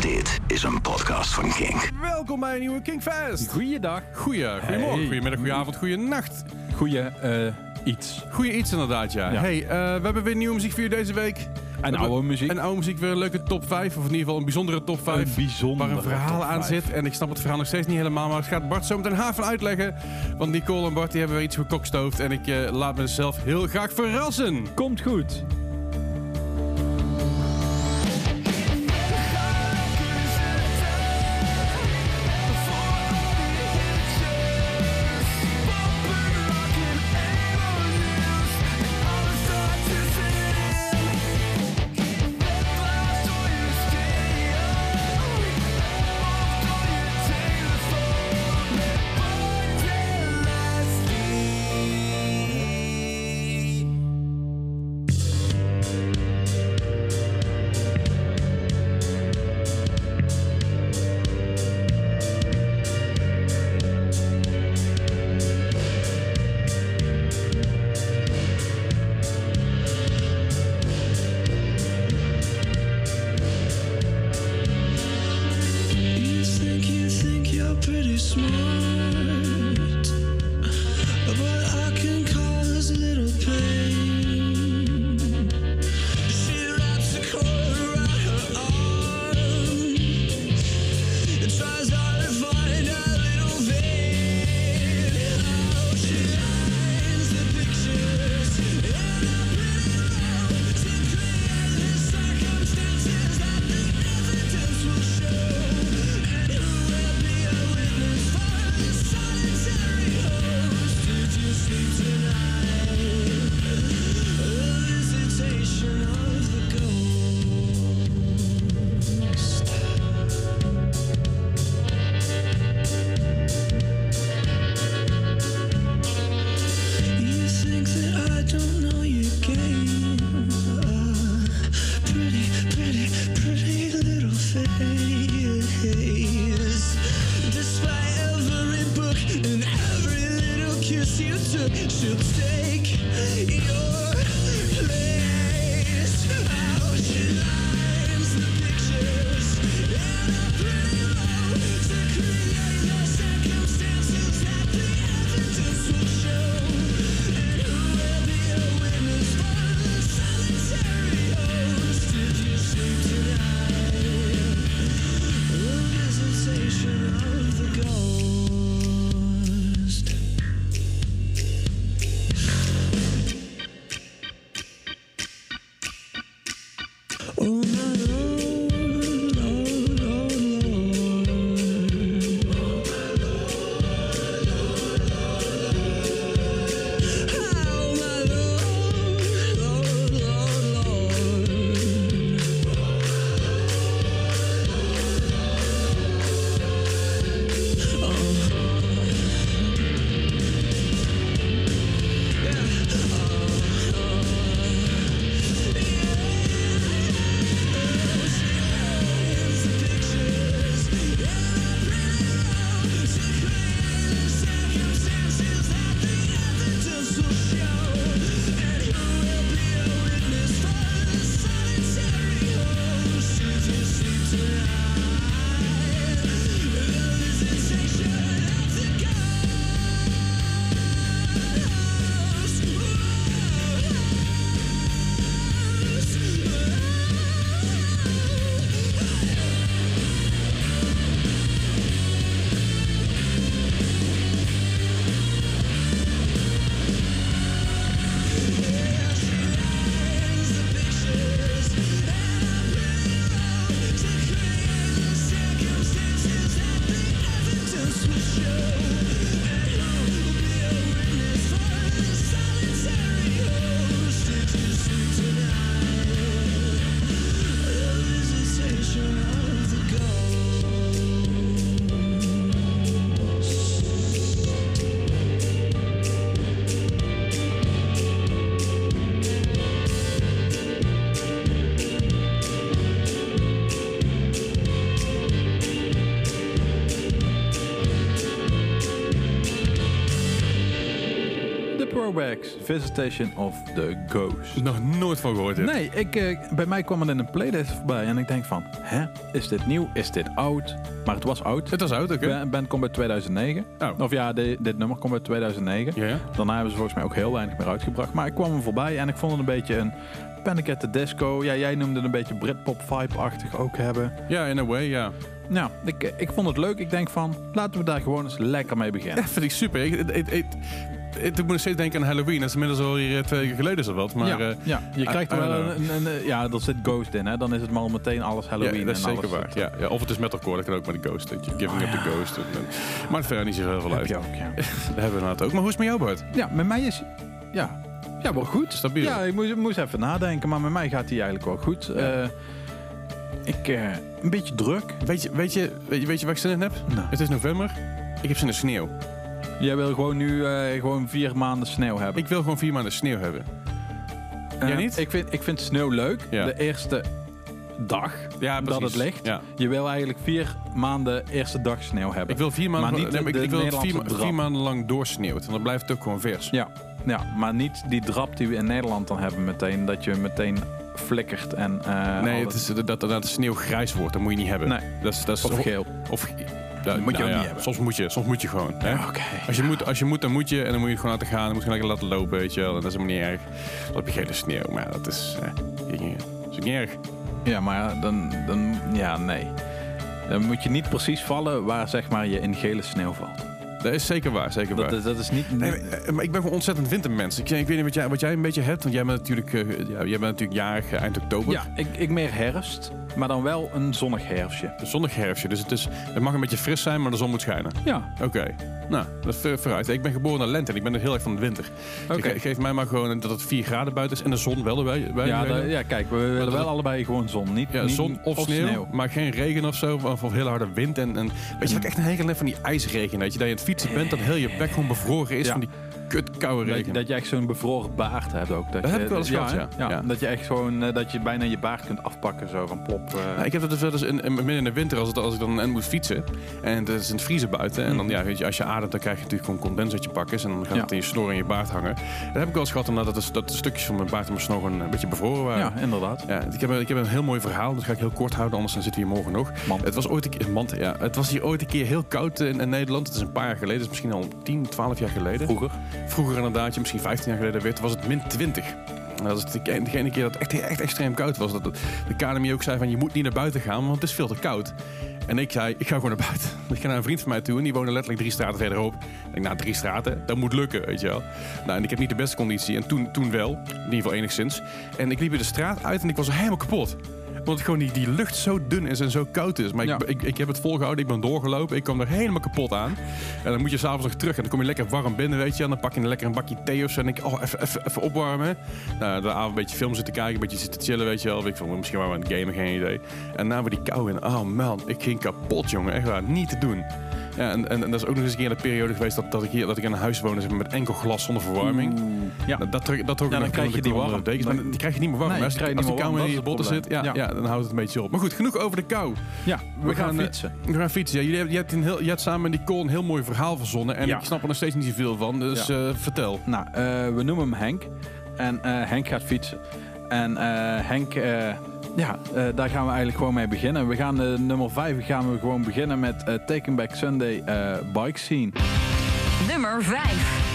Dit is een podcast van Kink. Welkom bij een nieuwe Kingfest. Goeiedag. Goeie, goedemorgen, Hey. goedemiddag, goedenavond, goeienacht. Goeie eh, iets. Goeie iets inderdaad, ja. Ja. Hey, eh, we hebben weer nieuwe muziek voor je deze week. We En oude muziek. En oude muziek, weer een leuke top 5. Of in ieder geval een bijzondere top 5. Een bijzondere Waar een verhaal top aan vijf. zit. En ik snap het verhaal nog steeds niet helemaal. Maar dat gaat Bart zo meteen haven uitleggen. Want Nicole en Bart die hebben weer iets gekokstoofd. En ik eh, laat mezelf heel graag verrassen. Komt goed. Throwbacks, Visitation of the Ghost. Nog nooit van gehoord dit. Nee, ik, eh, bij mij kwam het in een playlist voorbij en ik denk van, hè, is dit nieuw? Is dit oud? Maar het was oud. Het was oud, oké. De band komt uit 2009. Oh. Of ja, de- dit nummer komt uit 2009. Ja, ja. Daarna hebben ze volgens mij ook heel weinig meer uitgebracht. Maar ik kwam hem voorbij en ik vond het een beetje een Panic at the Disco. Ja, jij noemde het een beetje Britpop vibe-achtig ook hebben. Ja, in a way, ja. Nou, ik, ik vond het leuk. Ik denk van, laten we daar gewoon eens lekker mee beginnen. Ja, vind ik super. Ik, ik moet steeds denken aan Halloween. Dat is inmiddels al hier eh, twee weken geleden zo wat. Maar ja, eh, ja, je krijgt er wel een, een, een- Ja, er zit Ghost in, hè. Dan is het maar al meteen alles Halloween ja, dat is en zeker waar. Ja, ja, of het is metalcore, dat kan ook met de Ghost. je. Giving Oh, up the. Ghost. En, en, maakt verder niet zo heel veel Heb uit. je ook, ja. Dat hebben we inderdaad ook. Maar hoe is het met jou, Bart? Ja, met mij is... Ja, ja wel goed. Stabiel. Ja, ik moest, moest even nadenken, maar met mij gaat hij eigenlijk wel goed. Eh, ik, eh, een beetje druk. Weet je, weet, je, weet, je, weet je waar ik zin in heb? Nou. Het is november. Ik heb zin in sneeuw. Jij wil gewoon nu eh, gewoon vier maanden sneeuw hebben. Ik wil gewoon vier maanden sneeuw hebben. jij Eh, niet? Ik vind, ik vind sneeuw leuk. Ja. De eerste dag Ja, dat het ligt. Ja. Je wil eigenlijk vier maanden eerste dag sneeuw hebben. Ik wil vier maanden, Maar niet nee, maar ik, ik wil het vier, maanden lang doorsneeuwt. En dan blijft het ook gewoon vers. Ja, ja, maar niet die drap die we in Nederland dan hebben meteen. Dat je meteen flikkert en... eh, nee, het is, dat, dat de sneeuw grijs wordt. Dat moet je niet hebben. Nee. Dat is, dat is, Of geel. Of, moet ja, je nou ook ja, niet hebben. Soms moet je, soms moet je gewoon. Hè? Als, je moet, als je moet, dan moet je. En dan moet je het gewoon laten gaan. Dan moet je gewoon lekker laten lopen, weet je wel. En dat is helemaal niet erg. Dan heb je gele sneeuw. Maar dat is, eh, dat is ook niet erg. Ja, maar dan, dan... Ja, nee. Dan moet je niet precies vallen waar zeg maar je in gele sneeuw valt. Dat is zeker waar, zeker waar. Dat, dat is niet... Nee, maar, eh, maar ik ben gewoon ontzettend wintermens. Ik, ik weet niet wat jij, wat jij een beetje hebt. Want jij bent natuurlijk, eh, ja, jij bent natuurlijk jarig eh, eind oktober. ja, ik, ik meer herfst, maar dan wel een zonnig herfstje. Een zonnig herfstje. Dus het, is, het mag een beetje fris zijn, maar de zon moet schijnen. Ja, Oké. Nou, dat is ver- vooruit. Ik ben geboren naar lente en ik ben er heel erg van de winter. Dus Oké. ge- geef mij maar gewoon dat het 4 graden buiten is en de zon wel erbij. bij- ja, ja kijk, we willen dat- wel allebei gewoon zon. Niet, Ja, niet zon of, sneeuw, maar geen regen of zo, of, of heel harde wind. En, en weet je wat ik echt een hekel heb van die ijsregen, weet je? Dat je het fietsen bent, dat heel je bek gewoon bevroren is Ja. van die kut koude Dat, regen. dat je echt zo'n bevroren baard hebt ook. Dat, Dat je- heb ik wel eens gehad, ja. Ja. Dat je echt gewoon, eh, dat je bijna je baard kunt afpakken zo van plop. eh. Nou, ik heb dat dus wel eens in, in- midden in de winter, als, het, als ik dan en moet fietsen. En het is in het vriezen buiten. En dan, ja, weet je, als je ademt, dan krijg je natuurlijk gewoon condens uit je. En dan gaat het in je snor en je baard hangen. Dat heb ik wel eens gehad, omdat het, dat de stukjes van mijn baard en mijn snor gewoon een beetje bevroren waren. ja, inderdaad. Ja, ik, heb, een- ik heb een heel mooi verhaal, dat ga ik heel kort houden, anders dan zitten we hier morgen nog. Man. Het was, ooit een keer, mand, ja, het was hier ooit een keer heel koud in, in Nederland. Het is een paar jaar geleden, het is misschien al 10, 12 jaar geleden. Vroeger. Vroeger inderdaad, misschien 15 jaar geleden werd, was het min 20. En Dat is de de ene keer dat het echt, echt extreem koud was. Dat de KNMI ook zei van je moet niet naar buiten gaan, want het is veel te koud. En ik zei, ik ga gewoon naar buiten. Ik ga naar een vriend van mij toe en die woonde letterlijk drie straten verderop. Ik denk, nou drie straten, dat moet lukken, weet je wel. Nou, en ik heb niet de beste conditie. En toen, toen wel, in ieder geval enigszins. En ik liep weer de straat uit en ik was helemaal kapot. Want gewoon die, die lucht zo dun is en zo koud is. Maar Ja. ik, ik, ik heb het volgehouden, ik ben doorgelopen. Ik kwam er helemaal kapot aan. En dan moet je s'avonds nog terug en dan kom je lekker warm binnen, weet je. En dan pak je een lekker een bakje thee of zo. En ik, oh, even, even, even opwarmen. Nou, de avond een beetje film zitten kijken, een beetje zitten chillen, weet je wel. Ik vond misschien waren we aan het gamen, geen idee. En na we die kou in, oh man, ik ging kapot, jongen. Echt waar, niet te doen. Ja, en, en, en dat is ook nog eens een keer de periode geweest dat, dat, ik, hier, dat ik in een huis woonde zeg maar, met enkel glas zonder verwarming. Ja. Nou, dat trok, dat trok ik dan nog krijg je de die warm. de dekens, maar Dan- die krijg je niet meer warm. Nee, als krijg je als meer kou in je dat botten zit, ja, ja. dan houdt het een beetje op. Maar goed, genoeg over de kou. Ja, we, We gaan, gaan, eh, fietsen. We gaan fietsen. Ja, jullie hebben, je, hebt een heel, je hebt samen met Nicole een heel mooi verhaal verzonnen. En Ja. ik snap er nog steeds niet zoveel van. Dus Ja. eh, vertel. Nou, eh, we noemen hem Henk. En eh, Henk gaat fietsen. En eh, Henk, eh, ja, eh, daar gaan we eigenlijk gewoon mee beginnen. We gaan de nummer 5 gaan we gewoon beginnen met Taking Back Sunday Bike Scene. Nummer 5.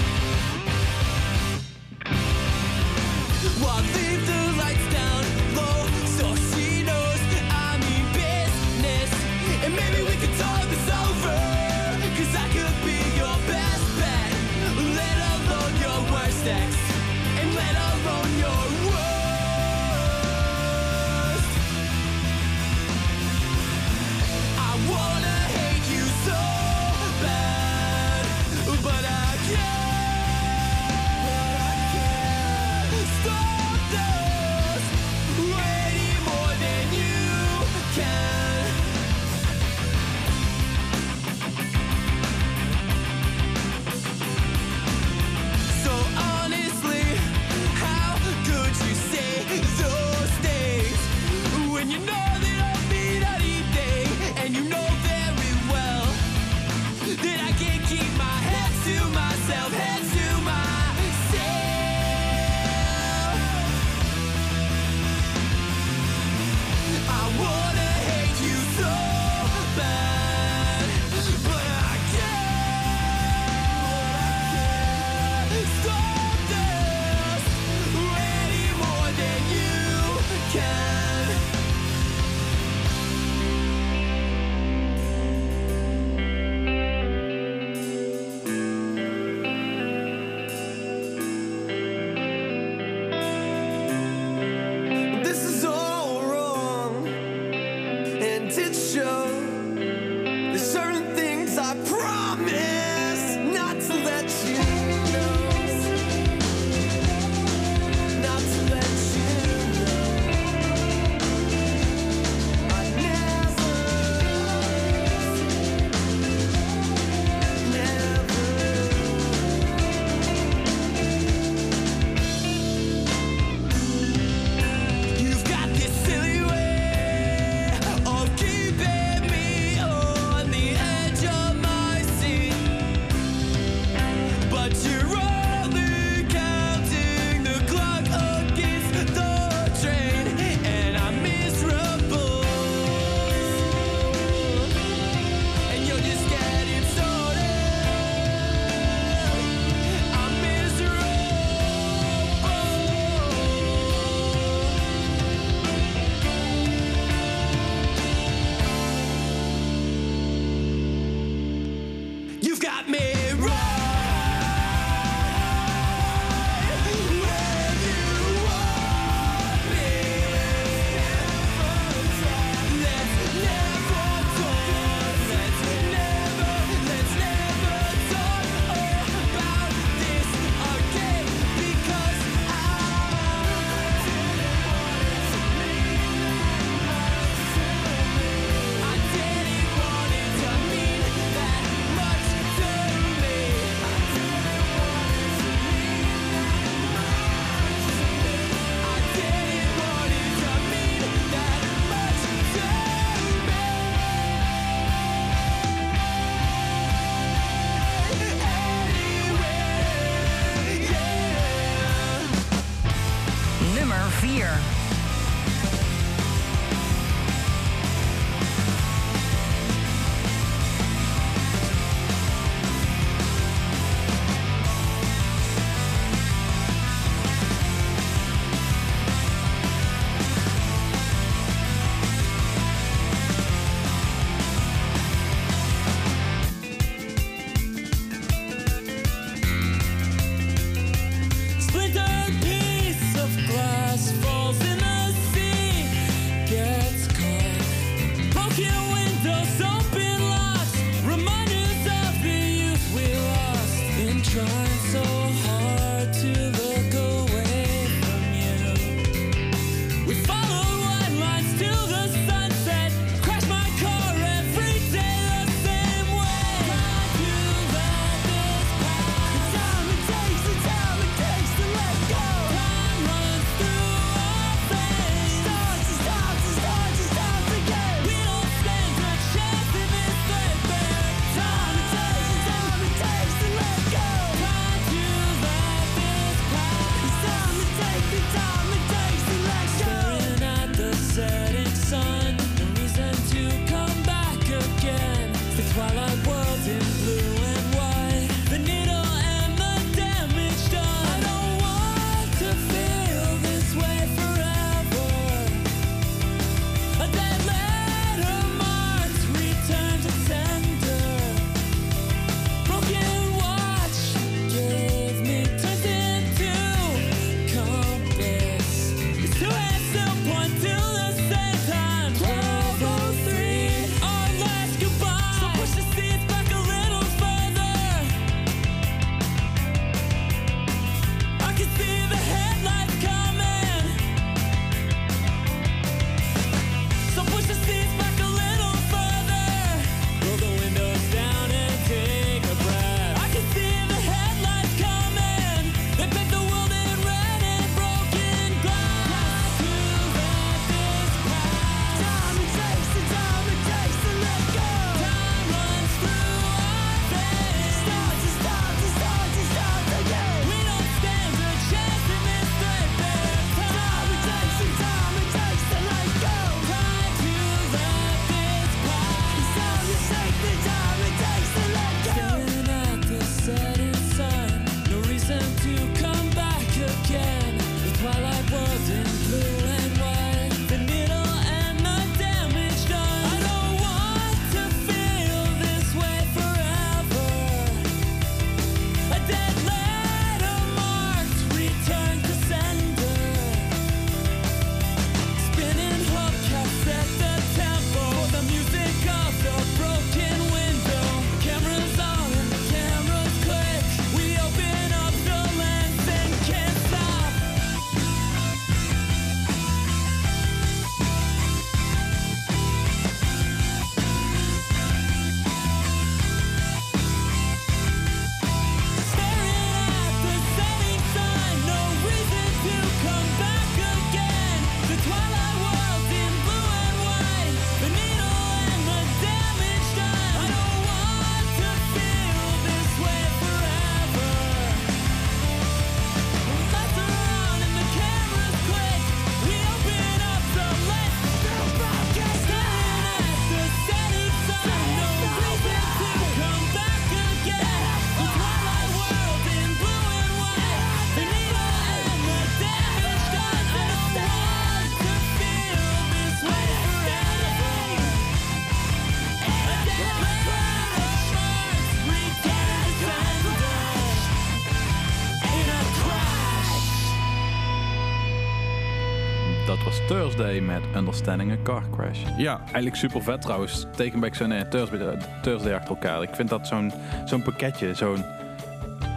Met Understanding a Car Crash. Ja, Eigenlijk super vet trouwens. Taken Back Sunday en Thursday, eh, Thursday achter elkaar. Ik vind dat zo'n zo'n pakketje, zo'n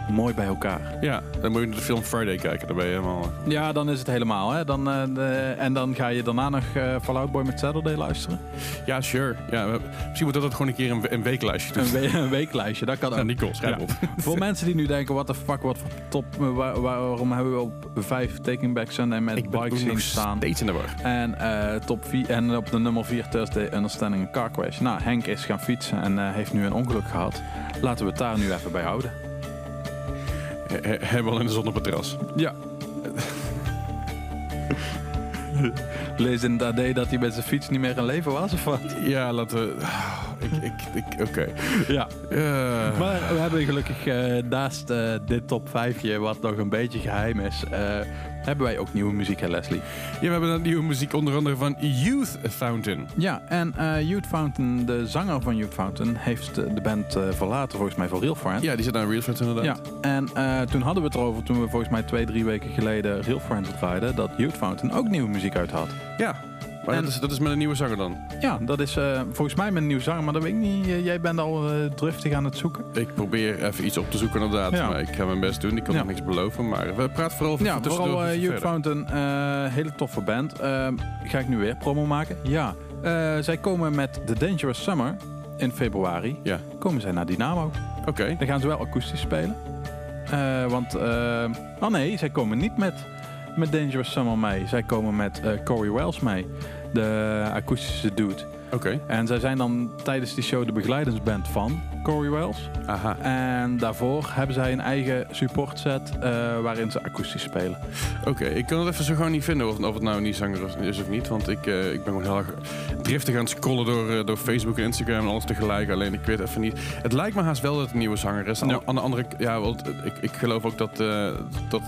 mooi bij elkaar. ja, dan moet je de film Friday kijken. Dan ben je helemaal... Ja, dan is het helemaal. Hè? Dan, eh, de- en dan ga je daarna nog eh Fallout Boy met Saturday luisteren. Ja, sure. Ja, we- misschien moet dat gewoon een keer een, een weeklijstje doen. Een, we- een weeklijstje, dat kan ook. Ja, Nicole, schrijf Ja. op. Voor mensen die nu denken, what the fuck, wat voor top, eh, waar- waarom hebben we op 5 Taking Back Sunday met Ik ben bikes nog staan. steeds in de war. En, eh, top 4, en op de nummer 4 Thursday Understanding a Car Crash. Nou, Henk is gaan fietsen en eh, heeft nu een ongeluk gehad. Laten we het daar nu even bij houden. He- he- Hebben al in de zon op het terras. Ja. Lees in het AD dat hij met zijn fiets niet meer in leven was, of wat? Ja, laten we... Ah, Ik, ik, ik, Oké. Ja. Eh, Maar we hebben gelukkig eh, naast eh, dit top 5, wat nog een beetje geheim is, hebben wij ook nieuwe muziek, hè Leslie? ja, we hebben dan nieuwe muziek onder andere van Youth Fountain. Ja, en eh Youth Fountain, de zanger van Youth Fountain, heeft de band eh, verlaten, volgens mij voor Real Friends. Ja, die zit aan Real Friends inderdaad. Ja, en eh, toen hadden we het erover, toen we volgens mij twee, drie weken geleden Real Friends draaiden, dat Youth Fountain ook nieuwe muziek uit had. Ja. Maar En- dat, is, dat is met een nieuwe zanger dan. Ja, dat is eh, volgens mij met een nieuwe zanger, maar dat weet ik niet. Jij bent al eh, driftig aan het zoeken. Ik probeer even iets op te zoeken inderdaad. Ja. Maar ik ga mijn best doen. Ik kan Ja. nog niks beloven. Maar we praten vooral over Ja, vooral Youth verder. Fountain, hele toffe band. Ehm, ga ik nu weer promo maken? Ja. Eh, zij komen met The Dangerous Summer in februari. Ja, Komen zij naar Dynamo. oké. Dan gaan ze wel akoestisch spelen. Want, oh nee, zij komen niet met, met Dangerous Summer mee. Zij komen met eh, Corey Wells mee. De akoestische dude. Oké. En zij zijn dan tijdens die show de begeleidingsband van Corey Wells. Aha. En daarvoor hebben zij een eigen supportset eh waarin ze akoestisch spelen. Oké, ik kan het even zo gewoon niet vinden of, of het nou een nieuw zanger is- of niet. Want ik, eh, ik ben gewoon heel erg driftig aan het scrollen door, eh, door Facebook en Instagram en alles tegelijk. Alleen ik weet even niet. Het lijkt me haast wel dat het een nieuwe zanger is. Aan, aan de andere ja, want ik, ik geloof ook dat, dat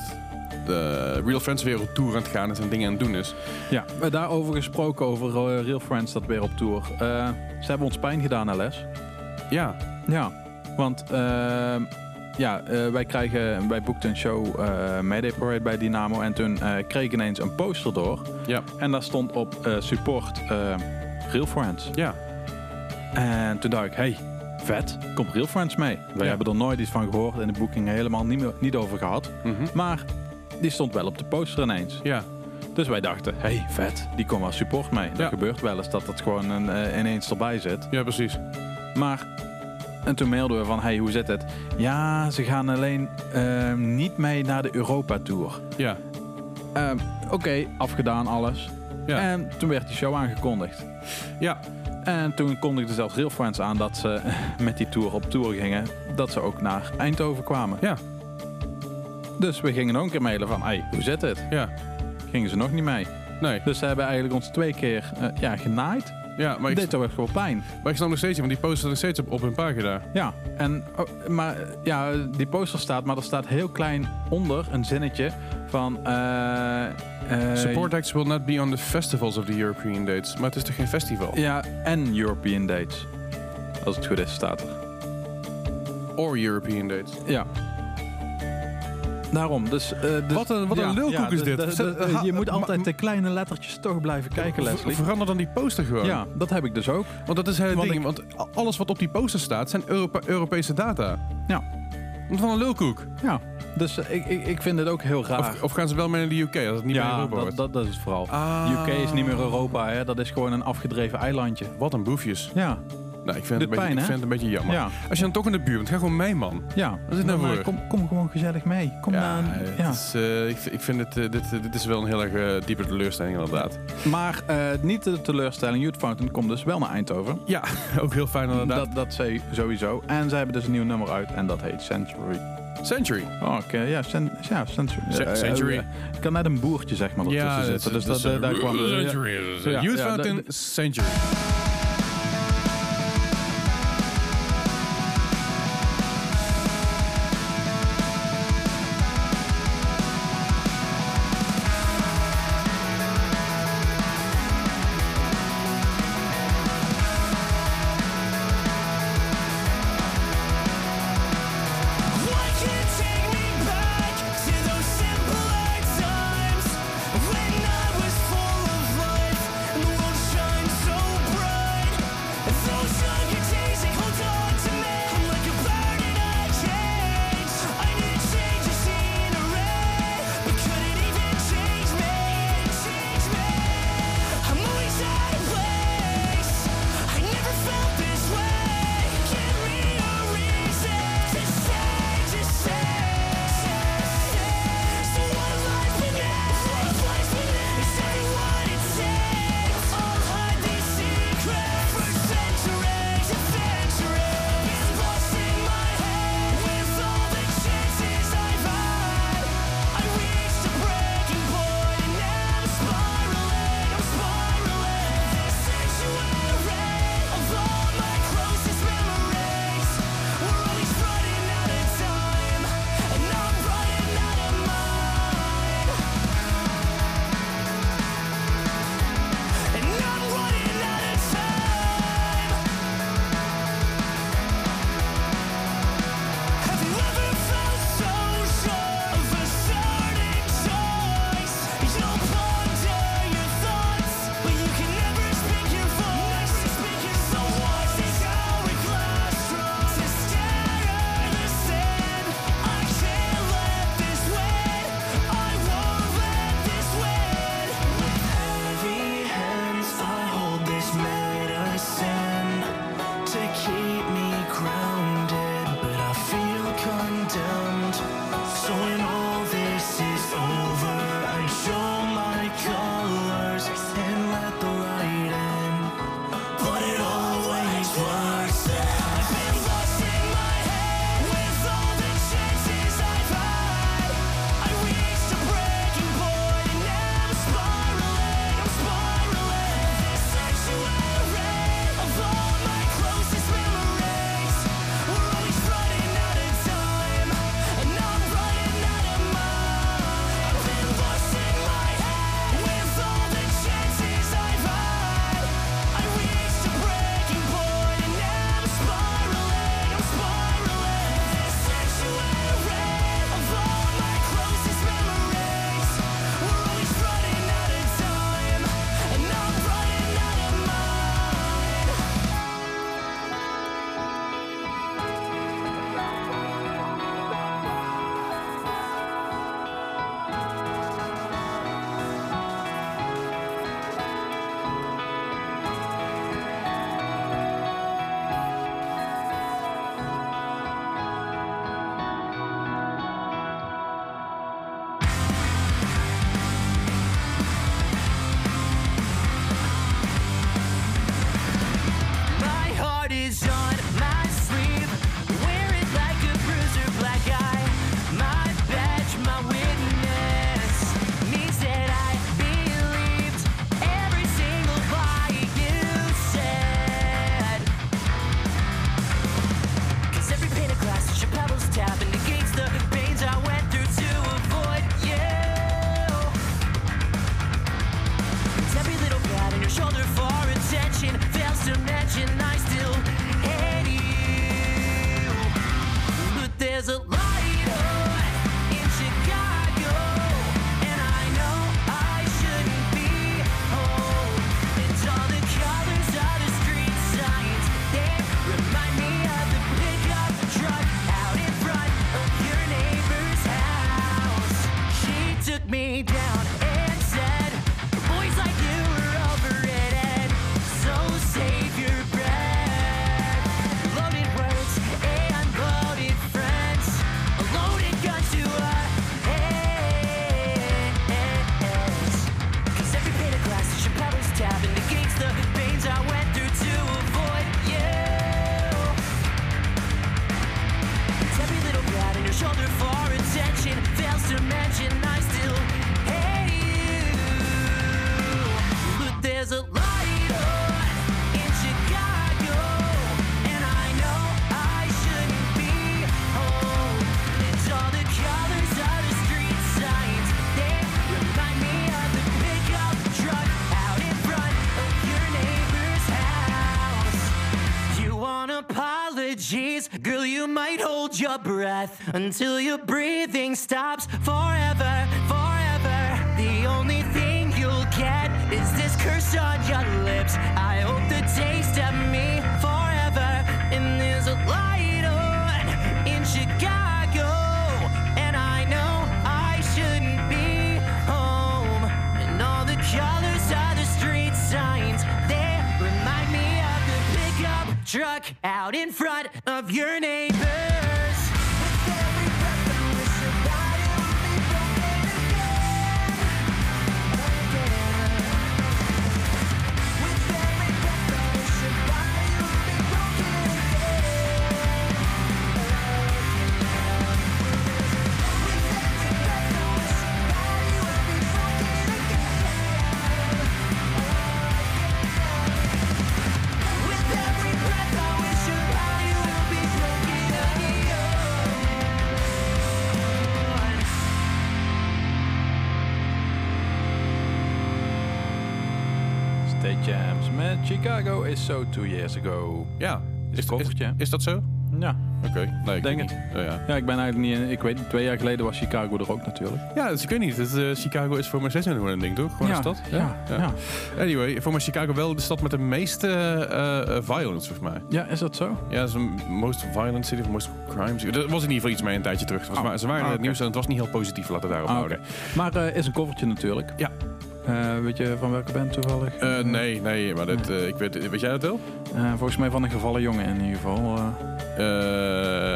de Real Friends weer op tour aan het gaan is en dingen aan het doen is. Ja, eh, daarover gesproken over eh, Real Friends dat weer op tour. Eh, ze hebben ons pijn gedaan, Les. Ja, Ja, want ehm, ja, eh, wij, krijgen, wij boekten een show eh Mayday Parade bij Dynamo en toen eh, kreeg ik ineens een poster door. ja, En daar stond op eh, support eh, Real Friends. ja. En toen dacht ik, hey, vet, komt Real Friends mee. Wij Ja. hebben er nooit iets van gehoord en de boeking helemaal niet, meer, niet over gehad. Mhm. Maar die stond wel op de poster ineens. Ja, Dus wij dachten, hey, vet, die komt als support mee. Dat Ja. gebeurt wel eens dat het gewoon een, eh, ineens erbij zit. ja, precies. Maar, en toen mailden we van, hey, hoe zit het? Ja, ze gaan alleen eh, niet mee naar de Europa Tour. Ja, Ehm, Oké, afgedaan alles. ja, En toen werd die show aangekondigd. ja. En toen kondigde zelfs Real Friends aan dat ze met die tour op tour gingen. Dat ze ook naar Eindhoven kwamen. Ja. Dus we gingen nog een keer mailen van, hey, hoe zit het? ja. Gingen ze nog niet mee. Nee, Dus ze hebben eigenlijk ons twee keer eh, ja, genaaid. ja, maar ik, Dit toch echt wel pijn. maar ik snap nog steeds niet, want die poster staat nog steeds op, op hun pagina. Ja, en, oh, maar ja, die poster staat, maar er staat heel klein onder een zinnetje van... eh, eh, Support acts will not be on the festivals of the European dates. Maar het is toch geen festival? Ja, en European dates. Als het goed is, staat er. Or European dates. Ja. Daarom, dus... eh, dus- Wat een- wat een lulkoek is dit. de- de- Zet- de- ha- je moet altijd de kleine lettertjes toch blijven kijken, Leslie. Verander dan die poster gewoon. Ja, dat heb ik dus ook. Want dat is het hele Want ding. Want alles wat op die poster staat, zijn Europa- Europese data. Ja. Wat van een lulkoek. Ja, dus eh, ik, ik, ik vind het ook heel raar. Of, of gaan ze wel mee naar de UK, als het niet meer Europa dat, wordt. dat, dat is het vooral. Ah. UK is niet meer Europa, hè. dat is gewoon een afgedreven eilandje. Wat een boefjes. Ja, Nou, ik vind, het een, beetje, ik vind het een beetje jammer. ja, Als je dan toch in de buurt bent, ga gewoon mee, man. ja. Wat is het nou Dan, voor? Kom, kom gewoon gezellig mee. Kom Ja, naar, het ja. Is, eh, ik, vind- ik vind het, eh, dit, eh, dit is wel een heel erg diepe teleurstelling inderdaad. Maar niet de teleurstelling, Youth Fountain komt dus wel naar Eindhoven. Ja, ook heel fijn inderdaad. Dat, dat zei sowieso. En ze hebben dus een nieuw nummer uit en dat heet Century. Century. Oh, oké. Ja, ja, Century. Ce- Century. Ik kan net een boertje zeg maar ertussen Ja, zitten. Dus dat daar kwam. Century. Youth Fountain Century. Apologies, girl? You might hold your breath until your breathing stops forever, forever. The only thing you'll get is this curse on your lips. I hope the taste of me forever. And there's a light on in Chicago, and I know I shouldn't be home. And all the colors of the street signs, they remind me of the pickup truck out in front of Jams met Chicago is so two years ago. Ja. Is Is, dat zo? Ja, Oké. Nee, ik Denk het. niet. Oh, ja. ja ik ben eigenlijk niet... Ik weet twee jaar geleden was Chicago er ook natuurlijk. ja, dus ik weet niet. Eh, Chicago is voor mij steeds een ding, toch? Gewoon ja, een stad? Ja, ja. Anyway, voor mij Chicago wel de stad met de meeste eh, eh, violence, volgens mij. Ja, is dat zo? Ja, dat is een most violent city of most crime city. Er was in ieder geval iets mee een tijdje terug. Oh. mij- ze waren in Ah, het oké. nieuws en het was niet heel positief, laten we daarop Ah, houden. Maar is een koffertje natuurlijk. Ja. Eh, weet je van welke band toevallig? Eh, nee, nee, maar dat, eh, ik weet, weet jij dat wel? volgens mij van een gevallen jongen in ieder geval.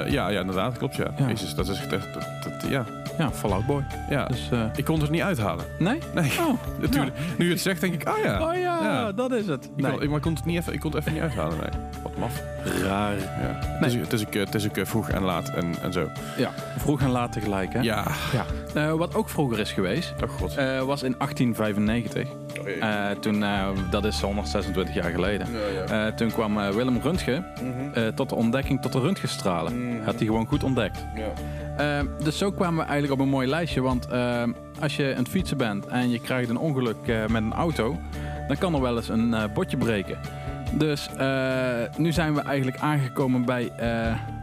ja, ja, inderdaad, klopt ja. ja. Dat is echt, dat, ja. Ja, Fallout Boy. Ja. Dus, ik kon het niet uithalen. Nee? Nee. Oh, natuurlijk. Nu je het zegt, denk ik, ah oh, ja. Oh ja, dat is het. Nee. Ik, maar ik kon het, niet even, ik kon het even niet uithalen, nee. Wat maf. Raar. Ja. Nee. Het is, het is, ook vroeg en laat en, en zo. Ja, vroeg en laat tegelijk, hè? Ja. ja. wat ook vroeger is geweest, oh, God. was in 1855 1995. Eh, toen, eh, dat is 126 jaar geleden. Eh, toen kwam Willem Röntgen mhm. tot de ontdekking tot de Röntgenstralen. Mm. Had hij gewoon goed ontdekt. Ja. dus zo kwamen we eigenlijk op een mooi lijstje. Want als je aan het fietsen bent en je krijgt een ongeluk met een auto, dan kan er wel eens een botje breken. Dus nu zijn we eigenlijk aangekomen bij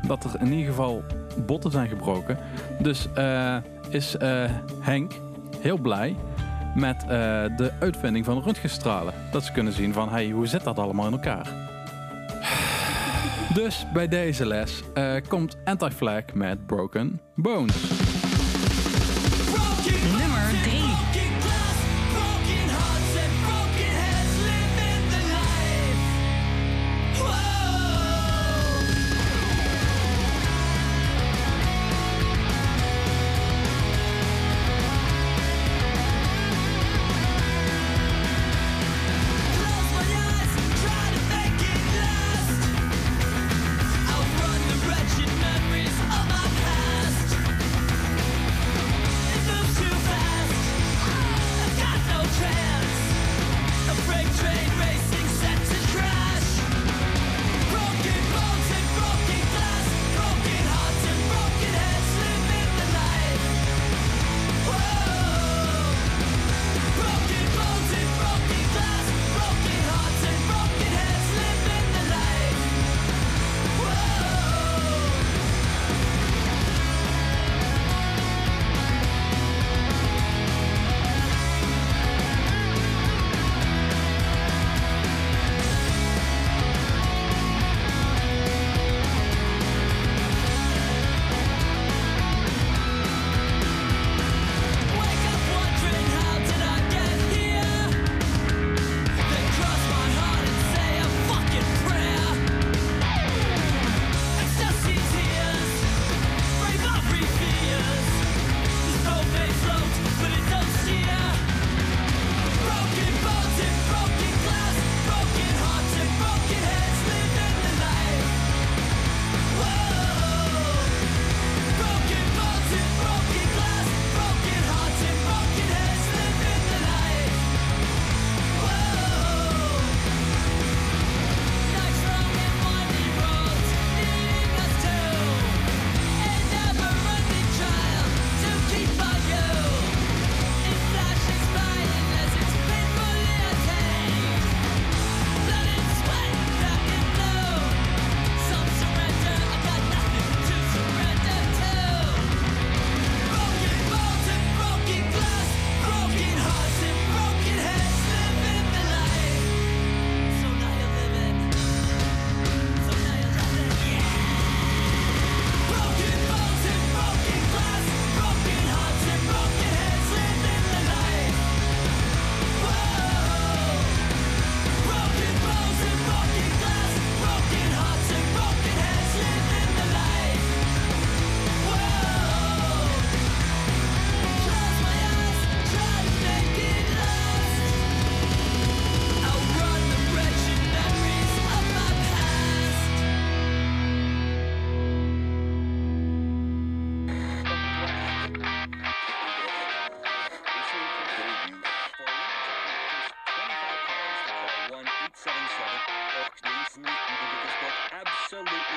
dat er in ieder geval botten zijn gebroken. Dus is Henk heel blij met eh, de uitvinding van röntgenstralen. Dat ze kunnen zien van, hey, hoe zit dat allemaal in elkaar? Dus bij deze les eh, komt Anti-Flag met Broken Bones.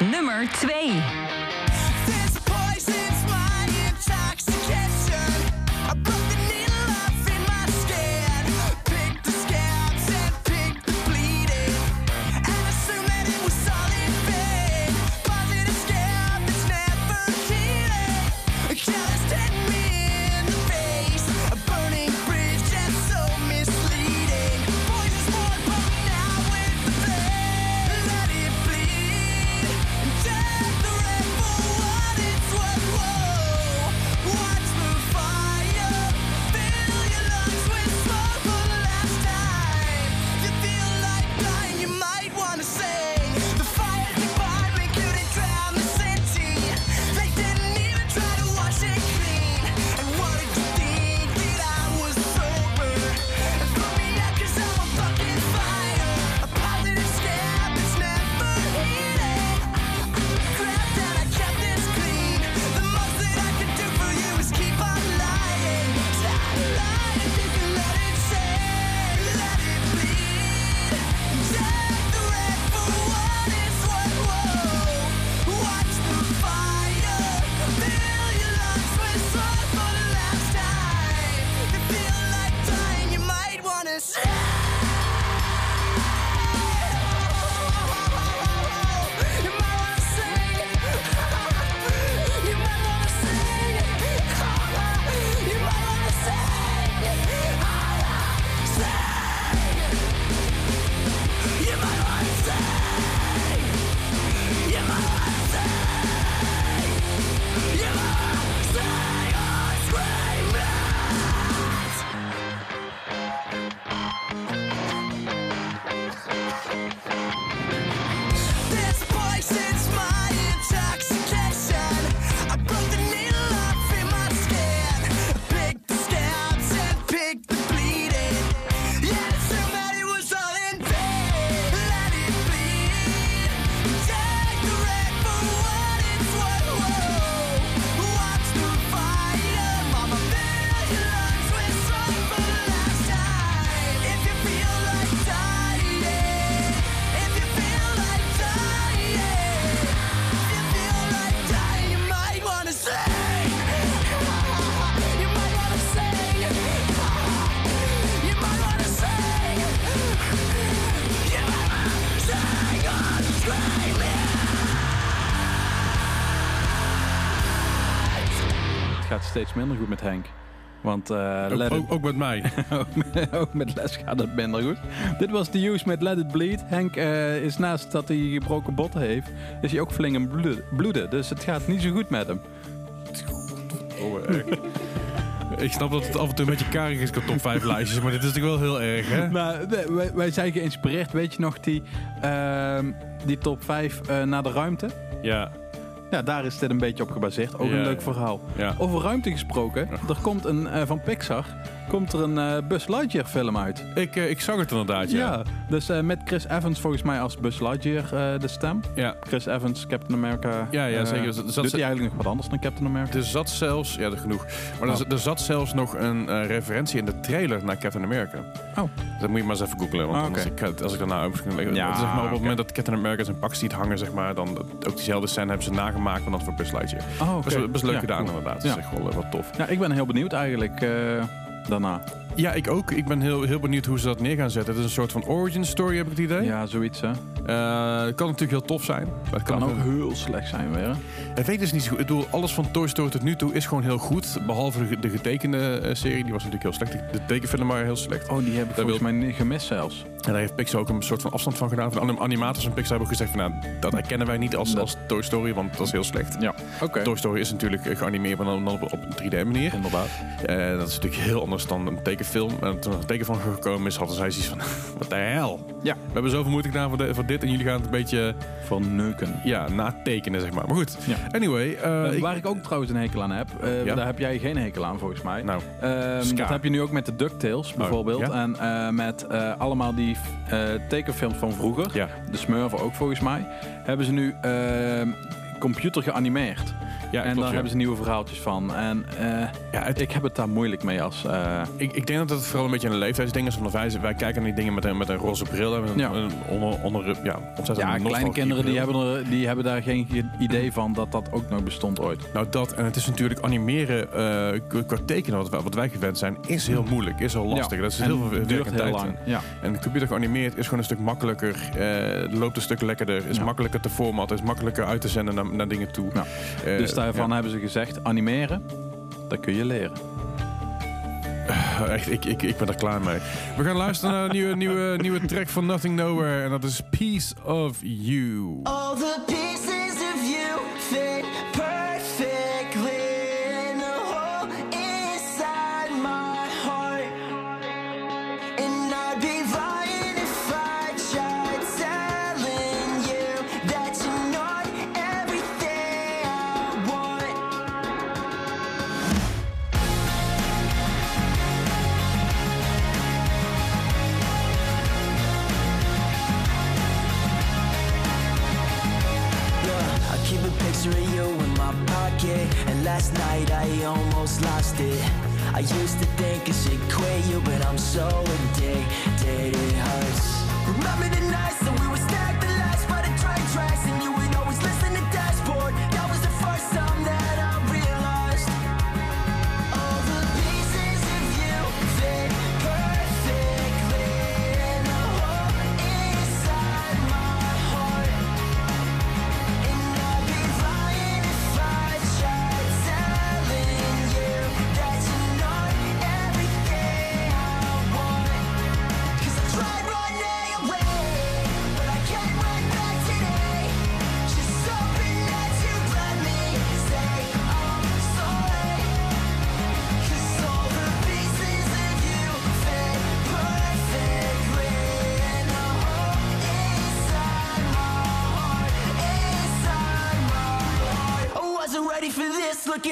Nummer 2. Steeds minder goed met Henk. Want eh, Ook, ook, ook met mij. ook met les gaat het minder goed. Dit was de use met Let It Bleed. Henk eh, is naast dat hij gebroken botten heeft, is hij ook flink aan bloeden, bloeden. Dus het gaat niet zo goed met hem. Oh, erg. Ik snap dat het af en toe een beetje karig is qua top 5 lijstjes, maar dit is natuurlijk wel heel erg, hè? Maar wij- wij, zijn geïnspireerd. Weet je nog die, ehm, die top 5 eh, naar de ruimte? Ja, Ja, daar is dit een beetje op gebaseerd. Ook Ja, een leuk ja. verhaal. ja. Over ruimte gesproken, er komt een, eh, van Pixar komt er een eh, Buzz Lightyear film uit. Ik, eh, ik zag het inderdaad, ja. Ja, dus met Chris Evans volgens mij als Buzz Lightyear de stem. Ja. Chris Evans, Captain America. Ja, ja, zeker. Er zat- doet hij eigenlijk nog wat anders dan Captain America? Er zat zelfs, ja, dat genoeg. Maar er, Oh. er zat zelfs nog een referentie in de trailer naar Captain America. Oh. Dat moet je maar eens even googlen. Want oké. ik, als ik daarna op zeg maar, Ja, op het moment dat Captain America zijn pak ziet hangen, zeg maar, dan ook diezelfde scène hebben ze nagemaakt, maar dan voor Buzz Lightyear. Oh, oké. Best, best leuk Ja, gedaan cool. inderdaad. Dat is echt wel eh, wat tof. Ja, ik ben heel benieuwd eigenlijk eh, daarna. Ja, ik ook. Ik ben heel, heel benieuwd hoe ze dat neer gaan zetten. Het is een soort van origin story, heb ik het idee. Ja, zoiets hè. Eh, het kan natuurlijk heel tof zijn. Maar het Kan kan, ook heel slecht zijn weer. hè. Ik weet dus niet zo goed. Ik bedoel, alles van Toy Story tot nu toe is gewoon heel goed. Behalve de, de getekende eh, serie, die was natuurlijk heel slecht. De, tekenfilm waren heel slecht. Oh, die heb ik volgens mij niet gemist zelfs. En daar heeft Pixar ook een soort van afstand van gedaan. Van animators van Pixar hebben gezegd van, nou, dat herkennen wij niet als, als Toy Story, want dat is heel slecht. Ja, oké. Toy Story is natuurlijk eh, geanimeerd, maar dan op, op een 3D-manier. Inderdaad. Eh, dat is natuurlijk heel anders dan een tekenfilm. En toen er een teken van gekomen is, hadden zij zoiets van, wat de hel? Ja. We hebben zoveel moeite gedaan voor, de- voor dit en jullie gaan het een beetje Van neuken. ja, natekenen, zeg maar. Maar goed, Ja. anyway. eh, Eh, waar ik ook trouwens een hekel aan heb, eh, Ja? daar heb jij geen hekel aan volgens mij. nou, Ehm, dat heb je nu ook met de DuckTales bijvoorbeeld. ja? En eh, met eh, allemaal die eh, tekenfilms van vroeger. ja. De Smurfen ook volgens mij. Hebben ze nu ehm, computer geanimeerd. Ja, en klopt, daar ja. hebben ze nieuwe verhaaltjes van. En eh, Ja, het, ik heb het daar moeilijk mee als... eh, ik, ik denk dat het vooral een beetje een leeftijdsding is. Want wij, wij kijken naar die dingen met een, met een roze bril. En een, Ja. een onder, onder, ja, ja, kleine kinderen die hebben, er, die hebben daar geen ge- idee van dat dat ook nog bestond ooit. Nou, dat. En het is natuurlijk animeren qua- qua tekenen, wat wij, wat wij gewend zijn, is heel moeilijk. Is heel lastig. Ja, Dat is en heel veel duurt en heel tijd. lang. Ja. En computer geanimeerd is gewoon een stuk makkelijker. loopt een stuk lekkerder. Is makkelijker te formatten. Is makkelijker uit te zenden naar, naar dingen toe. Dus daarvan ja. hebben ze gezegd, animeren, dat kun je leren. Echt, ik, ik, ik ben er klaar mee. We gaan luisteren naar een nieuwe, nieuwe, nieuwe track van Nothing Nowhere. En dat is Piece of You. All the pieces of you fit last night I almost lost it. I used to think I should quit you But I'm so addicted, it hurts. Remember the nights that we would stack the lights by the train tracks And you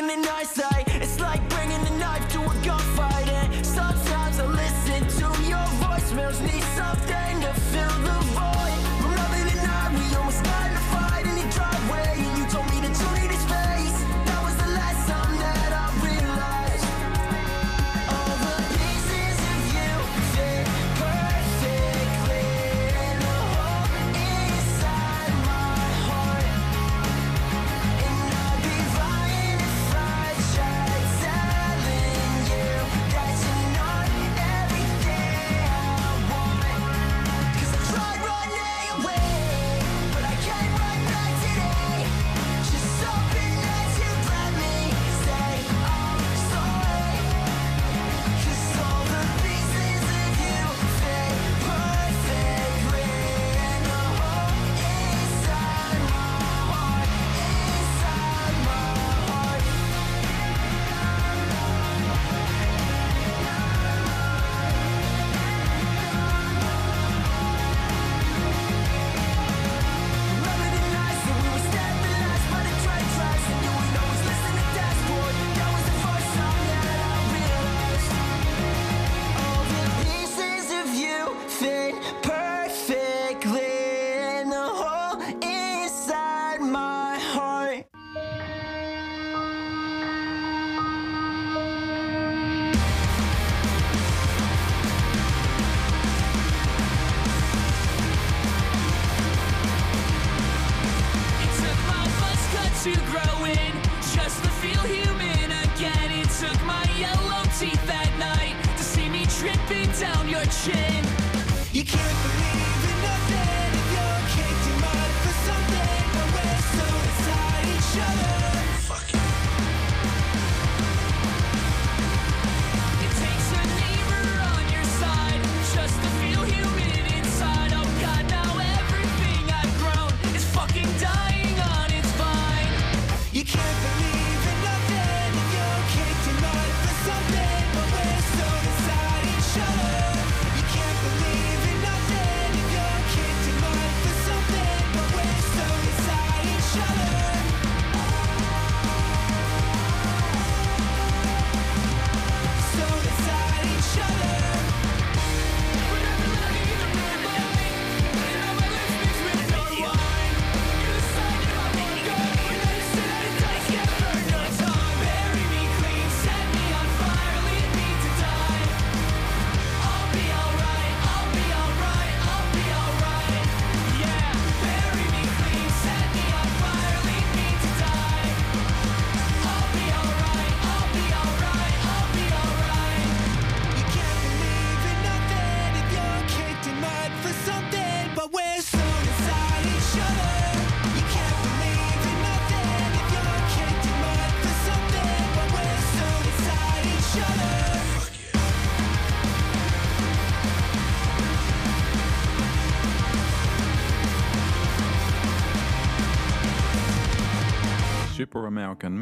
me nicer.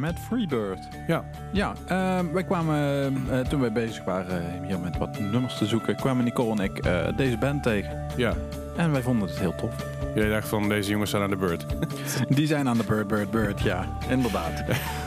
Met Freebird. Ja. Ja, ehm, wij kwamen eh, toen wij bezig waren hier met wat nummers te zoeken, kwamen Nicole en ik eh, deze band tegen. Ja. En wij vonden het heel tof. Jij dacht van deze jongens zijn aan de beurt. Die zijn aan de Bird, Bird, Bird, ja, inderdaad.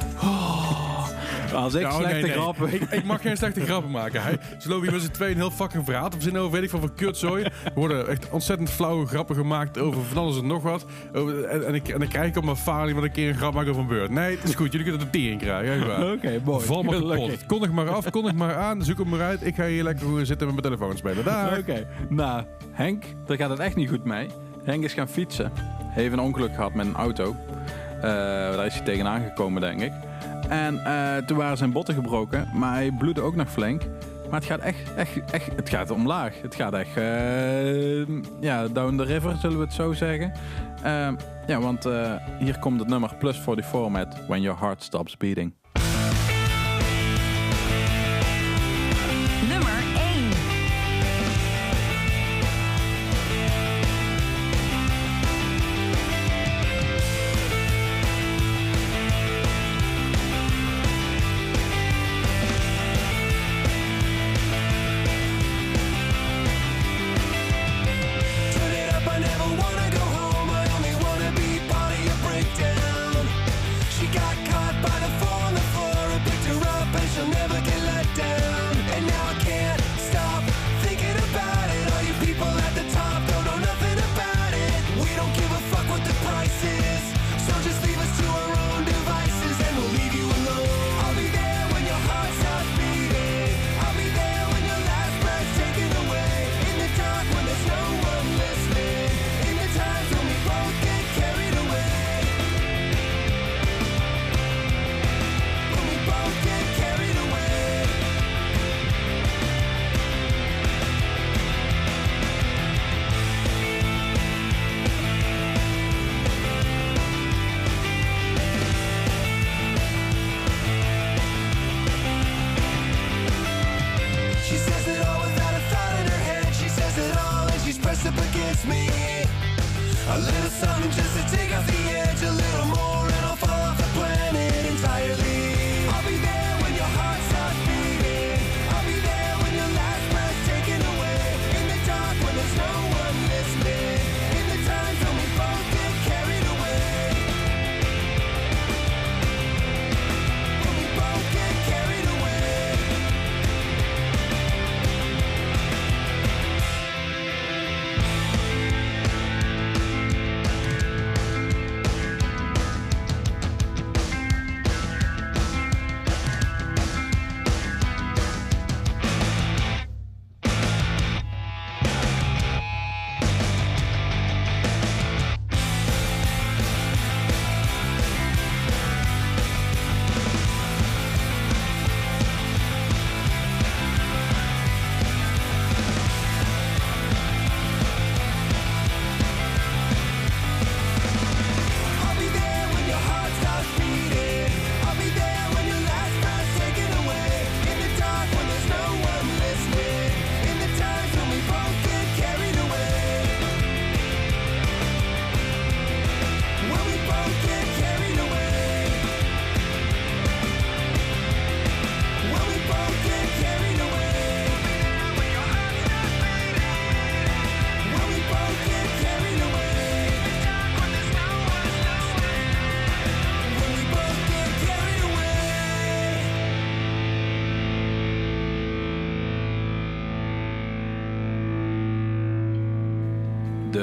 Als ik oh, slechte nee, nee. grappen... Ik, ik mag geen slechte grappen maken. Hij, ze lopen hier met z'n tweeën een heel fucking verhaal te verzinnen over weet ik van wat kutzooi. Er worden echt ontzettend flauwe grappen gemaakt over van alles en nog wat. Over- en, en, ik, en dan krijg ik op mijn falie wat een keer een grap maken over een beurt. Nee, het is goed. Jullie kunnen de tering krijgen. Oké, mooi. Val maar kapot. Kondig maar af, kondig maar aan, zoek hem maar uit. Ik ga hier lekker zitten met mijn telefoon spelen. Daar. Oké, nou, Henk, daar gaat het echt niet goed mee. Henk is gaan fietsen. Heeft een ongeluk gehad met een auto. Eh, daar is hij tegenaan gekomen, denk ik. En eh, toen waren zijn botten gebroken, maar hij bloedde ook nog flink. Maar het gaat echt, echt, echt, het gaat omlaag. Het gaat echt, eh, ja, down the river, zullen we het zo zeggen. Eh, ja, want hier komt het nummer Plus 44 met When Your Heart Stops Beating. me. A little something just to take off the edge a little more.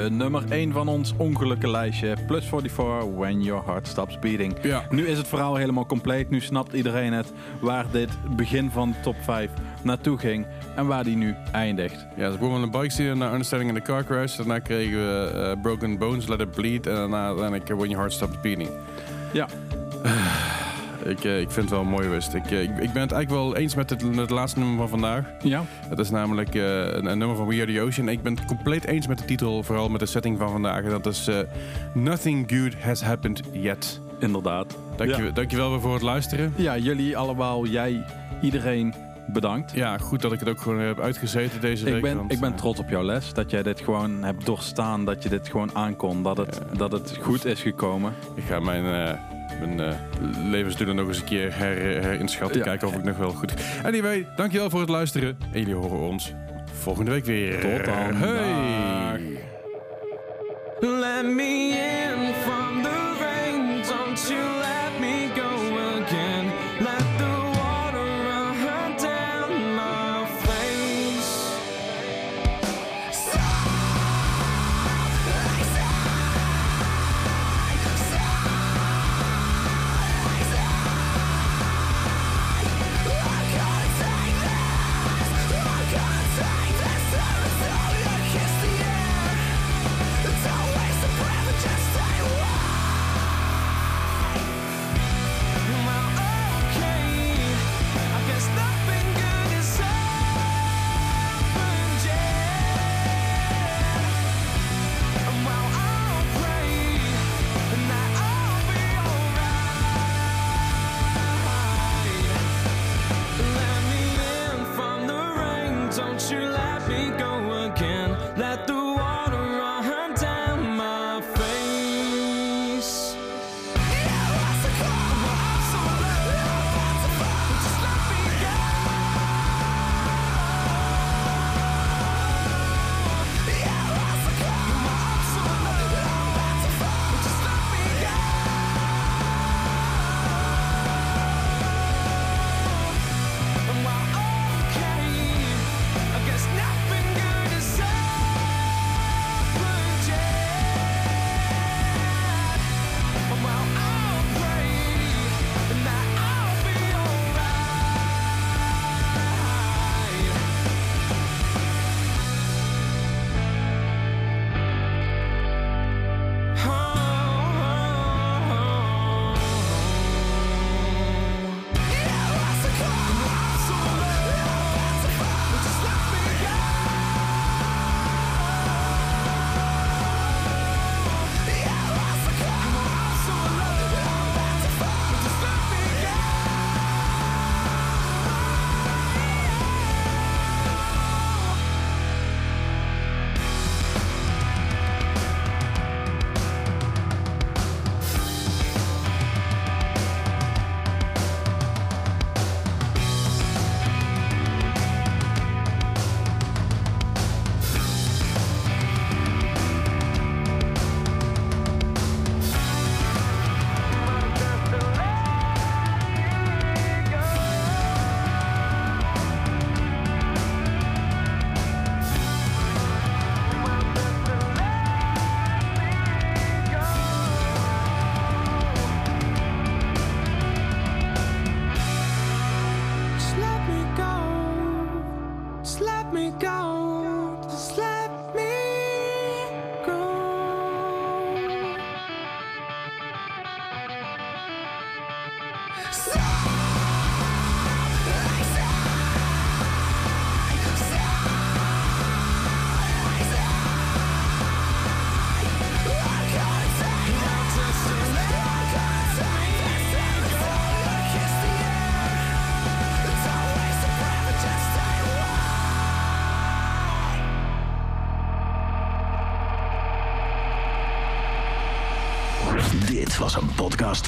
De nummer 1 van ons ongelukkige lijstje. Plus 44, When Your Heart Stops Beating. Ja. Nu is het verhaal helemaal compleet. Nu snapt iedereen het waar dit begin van de top 5 naartoe ging. En waar die nu eindigt. Ja, ze begonnen met een bike steer naar Understanding in the Car Crash. Daarna kregen we eh, Broken Bones, Let It Bleed. En daarna uiteindelijk eh, When Your Heart Stops Beating. Ja, Ik, eh, ik vind het wel een mooie wist. Ik, eh, ik, ik ben het eigenlijk wel eens met het, het laatste nummer van vandaag. ja. Het is namelijk eh, een, een nummer van We Are The Ocean. Ik ben het compleet eens met de titel, vooral met de setting van vandaag. En dat is Nothing Good Has Happened Yet. inderdaad. Dank, ja. je, dankjewel weer voor het luisteren. ja, jullie allemaal, jij, iedereen bedankt. Ja, goed dat ik het ook gewoon heb uitgezeten deze week. Ik ben, ik ben trots op jouw les. Dat jij dit gewoon hebt doorstaan. Dat je dit gewoon aankon. Dat het, dat het goed is gekomen. Ik ga mijn, eh mijn eh, levensdoelen nog eens een keer her, herinschatten. Ja. Kijken of ik nog wel goed... Anyway, dankjewel voor het luisteren. En jullie horen ons volgende week weer. Tot dan. Hey! Let me in